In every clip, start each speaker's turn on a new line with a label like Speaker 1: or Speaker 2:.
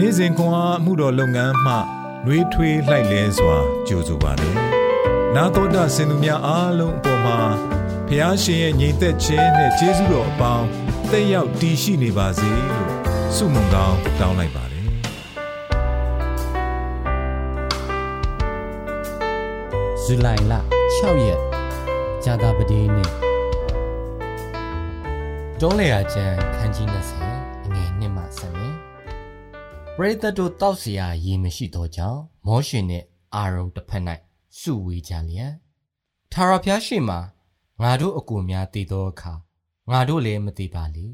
Speaker 1: နေ့စဉ်ခွန်အားမှုတော်လုပ်ငန်းမှနှွေးထွေးလှိုက်လဲစွာကြိုဆိုပါတယ်။နာတော်တာစင်သူများအားလုံးအပေါ်မှာဖះရှင်ရဲ့ညီသက်ခြင်းနဲ့ကျေးဇူးတော်အပေါင်းတက်ရောက်တည်ရှိနေပါစေလို့ဆုမွန်ကောင်းတောင်းလိုက်ပါတယ်။
Speaker 2: ဇူလိုင်လ6ရက်ဇာတာပတိနေ့တုံးလေယာကျန်ခန်းကြီး20အငယ်1မှ7 ပရိသတ်တို့တောက်เสียရေမရှိတော့ကြောင်းမောရှင်နဲ့အာရုံတစ်ဖက်၌စုဝေးကြလျက်ထာဝရဘုရားရှိမှငါတို့အကူများတည်သောအခါငါတို့လည်းမတည်ပါလေ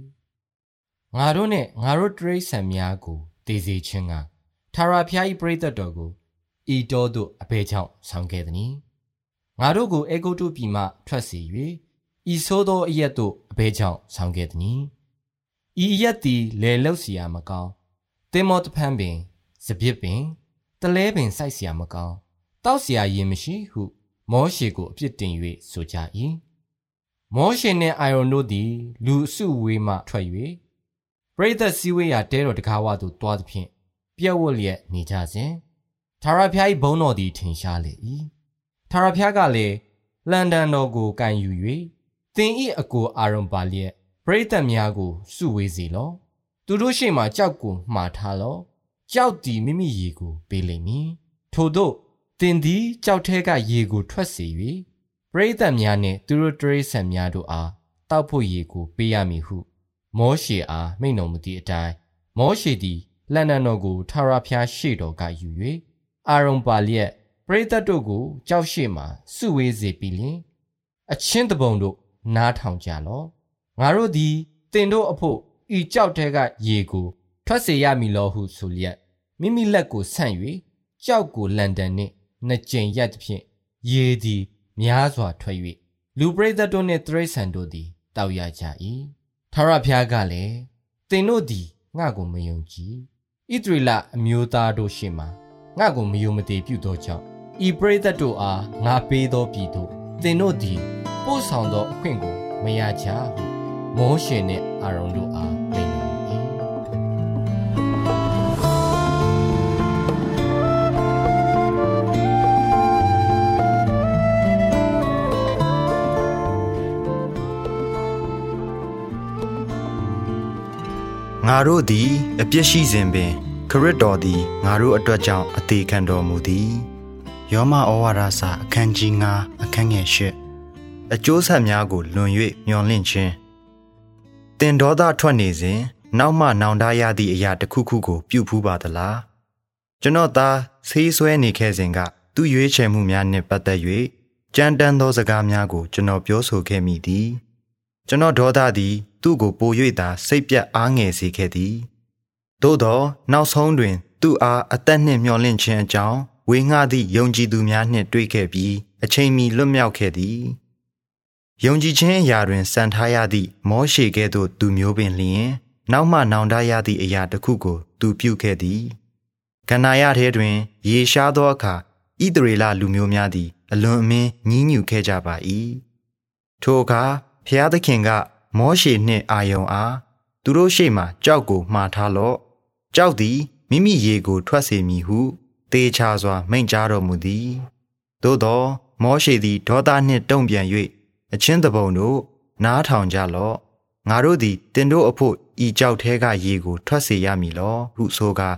Speaker 2: ငါတို့နဲ့ငါတို့တရိษံများကိုတည်စေခြင်းကထာဝရဘုရား၏ပရိသတ်တော်ကိုဤတော်သို့အဘယ်ကြောင့်ဆောင်ခဲ့သနည်းငါတို့ကိုအေဂုတ်တုပြည်မှထွက်စေ၍ဤဆိုးသောအရက်သို့အဘဲကြောင့်ဆောင်ခဲ့သည်။ဤအရက်သည်လေလုတ်เสียမကောင်း တင်မောတဖန်ပင်စပစ်ပင်တလဲပင်စိုက်เสียမကောင်းတောက်เสียရင်မရှိဟု မောရှေကိုအပြစ်တင်၍ဆိုကြ၏။မောရှေနှင့်အာရုန်တို့သည် လူအစုဝေးမှထွက်၍ပရိသတ်စည်းဝေးရာတဲတော်တကားဝသို့တွားသဖြင့်ပြက်ဝတ်လျက်နေကြစဉ်သာရဖျား၏ဘုံတော်သည်ထင်ရှားလေ၏။သာရဖျားကလည်းလန်ဒန်တော်ကိုကန်ယူ၍သင်ဤအကိုအာရုံပါလျက်ပရိသတ်များကိုစုဝေးစေလော သူတို့ရှေ့မှာကြောက်ကိုမှားထားလောကြောက်သည်မိမိရေကိုပေးလိမ့်မည်ထို့သောသင်သည်ကြောက်ထဲကရေကိုထွက်စေ၍ပရိသတ်များနှင့်သူတို့တရိษံများတို့အားတောက်ဖို့ရေကိုပေးရမည်ဟု မောရှေအားမိန့်တော်မူသည့်အတိုင်းမောရှေသည်လန်ဒန်တော်ကိုထာဝရဘုရားရှေ့တော်ကယူ၍အာရုံပါလျက်ပရိသတ်တို့ကိုကြောက်ရှိမှစုဝေးစေပြီးလျှင်အချင်းတပုံတို့နားထောင်ကြလော့ငါတို့သည်တင်တို့အဖို့ ဤကြောက်တဲကရေကိုထွက်စေရမည်လောဟုဆိုလျက်မိမိလက်ကိုဆန့်၍ကြောက်ကိုလန်ဒန်နှင့်နှစ်ကြိမ်ရက်သဖြင့်ရေသည်များစွာထွက်၍လူပရိသတ်တို့နှင့်တရိษံတို့သည်တောက်ရကြ၏ထာဝရဘုရားကလည်းတင်တို့သည်ငါကိုမယုံကြည်ဣသရေလအမျိုးသားတို့ရှေ့မှာငါကိုမယုံမတည်ပြုသောကြောင့်ဤပရိသတ်တို့အားငါပေးသောပြည်သို့တင်တို့သည်ပို့ဆောင်သောအခွင့်ကိုမရကြဟု မောရှေနှင့်အာရုန်တို့အားမိန့်တော်မူ၏
Speaker 3: ငါတို့သည်အပြစ်ရှိစဉ်ပင် ခရစ်တော်သည်ငါတို့အတွက်ကြောင့်အသေးခံတော်မူသည်ယောမဩဝါဒစာအခန်းကြီး9အခန်းငယ်8အကျိုးဆက်များကိုလွန်၍မျော်လင့်ခြင်း တင်ဒေါသထွက်နေစဉ်နောက်မှနောင်တရသည့်အရာတစ်ခုခုကို ပြုဖူးပါသလားကျွန်တော်သားဆေးဆွဲနေခဲ့စဉ်ကသူ့ရွေးချယ်မှုများနှင့်ပတ်သက်၍ကြမ်းတမ်းသောစကားများကိုကျွန်တော်ပြောဆိုခဲ့မိသည်ကျွန်တော်ဒေါသသည် သူ့ကိုပို၍သာစိတ်ပြတ်အားငယ်စေခဲ့သည်သို့သောနောက်ဆုံးတွင် သူ့အားအသက်နှင့်မျော်လင့်ခြင်းအကြောင်းဝေငှသည့်ယုံကြည်သူများနှင့်တွေ့ခဲ့ပြီးအချိန်မီလွတ်မြောက်ခဲ့သည် ယုံကြည်ခြင်းအရာတွင်စံထားရသည့်မောရှေကဲ့သို့သူမျိုးပင်လျင်နောက်မှနောင်တရသည့်အရာတစ်ခုကိုသူပြုခဲ့သည်ကန္နာယထဲတွင်ရေရှားသောအခါဣသရေလလူမျိုးများသည် အလွန်အမင်းညှဉ်းညူခဲ့ကြပါ၏ထိုအခါဖျားသခင်က မောရှေနှင့်အာယုံအားသူတို့ရှေ့မှကြောက်ကိုမှားထားလော့ကြောက်သည်မိမိရေကိုထွက်စေမည်ဟုတေချာစွာမိန့်ကြားတော်မူသည်သို့သော မောရှေသည်ဒေါသနှင့်တုံ့ပြန်၍ အချင်းတပုံတို့နားထောင်ကြလော့ငါတို့သည်တင်တို့အဖို့ဤကြောက်သေးကရေကို ထွက်စေရမည်လောဟုဆိုကား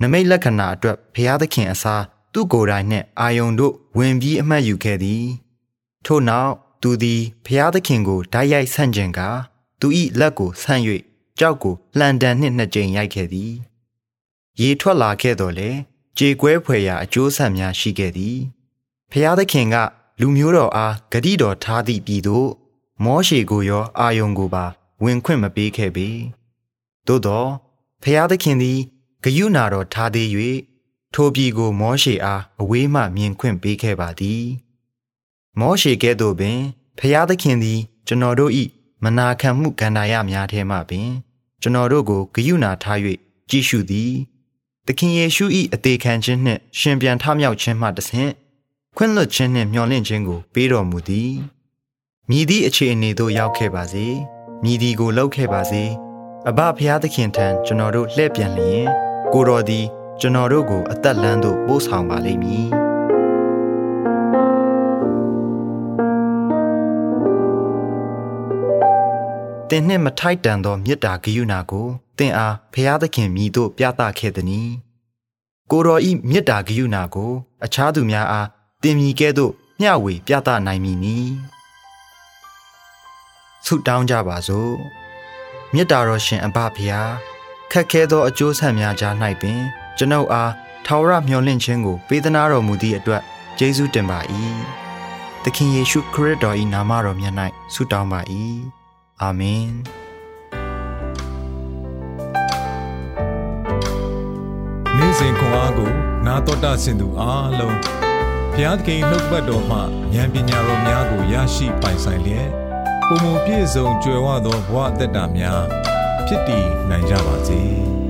Speaker 3: နမိတ်လက္ခဏာအတွက်ဘုရားသခင်အစားသူ့ကိုယ်တိုင်နှင့်အာယုန်တို့ဝင်ပြီးအမှတ်ယူခဲ့သည် ထို့နောက်သူသည်ဘုရားသခင်ကိုဓာတ်ရိုက်ဆန့်ကျင်ကာသူ၏လက်ကိုဆန့်၍ကြောက်ကိုလှန်တန်နှင့်နှစ်ကြိမ်ရိုက်ခဲ့သည်ရေထွက်လာခဲ့တော်လေကြေကွဲဖွယ်ရာအကျိုးဆက်များရှိခဲ့သည်ဖျားသခင်က လူမျိုးတော်အားဂတိတော်ထားသည့်ပြည်သို့မောရှေကိုရောအာယုန်ကိုပါ ဝင်ခွင့်မပေးခဲ့ပေသို့သောဖျားသခင်သည်ဂယုနာတော်ထားသေး၍ထိုပြည်ကို မောရှေအားအဝေးမှမြင်ခွင့်ပေးခဲ့ပါသည် မောရှေကဲ့သို့ပင်ဖျားသခင်သည် ကျွန်တော်တို့၏မနာခံမှုကန္တာရများထဲမှပင် ကျွန်တော်တို့ကိုဂယုနာထား၍ကြည်ရှုသည်သခင်ယေရှု၏အသေးခံခြင်းနှင့်ရှင်ပြန်ထမြောက်ခြင်းမှတဆင့် ခွင့်လွှတ်ခြင်းနှင့်မျှော်လင့်ခြင်းကိုပေးတော်မူသည်မြည်သည့်အခြေအနေသို့ရောက်ခဲ့ပါစေမြည်သည်ကိုလှုပ်ခဲ့ပါစေအဘဖျားသခင်ထံကျွန်တော်တို့လှည့်ပြန်လျင် ကိုတော်သည် ကျွန်တော်တို့ကို အသက်လန်းသို့ပို့ဆောင်ပါလိမ့်မည်သင်နှင့်မထိုက်တန်သောမေတ္တာဂရုဏာကိုသင်အားဖျားသခင်မြည်သို့ပြသခဲ့သည်။ကိုတော်ဤမေတ္တာဂရုဏာကို အခြားသူများအား သင်မြည်ကဲ့သို့မျှဝေပြသနိုင်မည်နီ။ဆုတောင်းကြပါစို့။မေတ္တာတော်ရှင်အဘဖျားခက်ခဲသောအကျိုးဆက်များကြား၌ပင် ကျွန်ုပ်အားထာဝရမျှော်လင့်ခြင်းကိုပေးသနာတော်မူသည့်အတွက်ကျေးဇူးတင်ပါ၏။သခင်ယေရှုခရစ်တော်၏နာမတော်မြတ်၌ဆုတောင်းပါ၏။အာမင်။
Speaker 1: နေ့စဉ်ခွန်အားကို နာတော်တာဆင်သူအားလုံး ဘုရားသခင်နှုတ်ပတ်တော်မှဉာဏ်ပညာတော်များကိုရရှိပိုင်ဆိုင်လျက်ပုံမပြည့်စုံကြွယ်ဝသောဘဝအသက်တာများဖြစ်တည်နိုင်ကြပါစေ။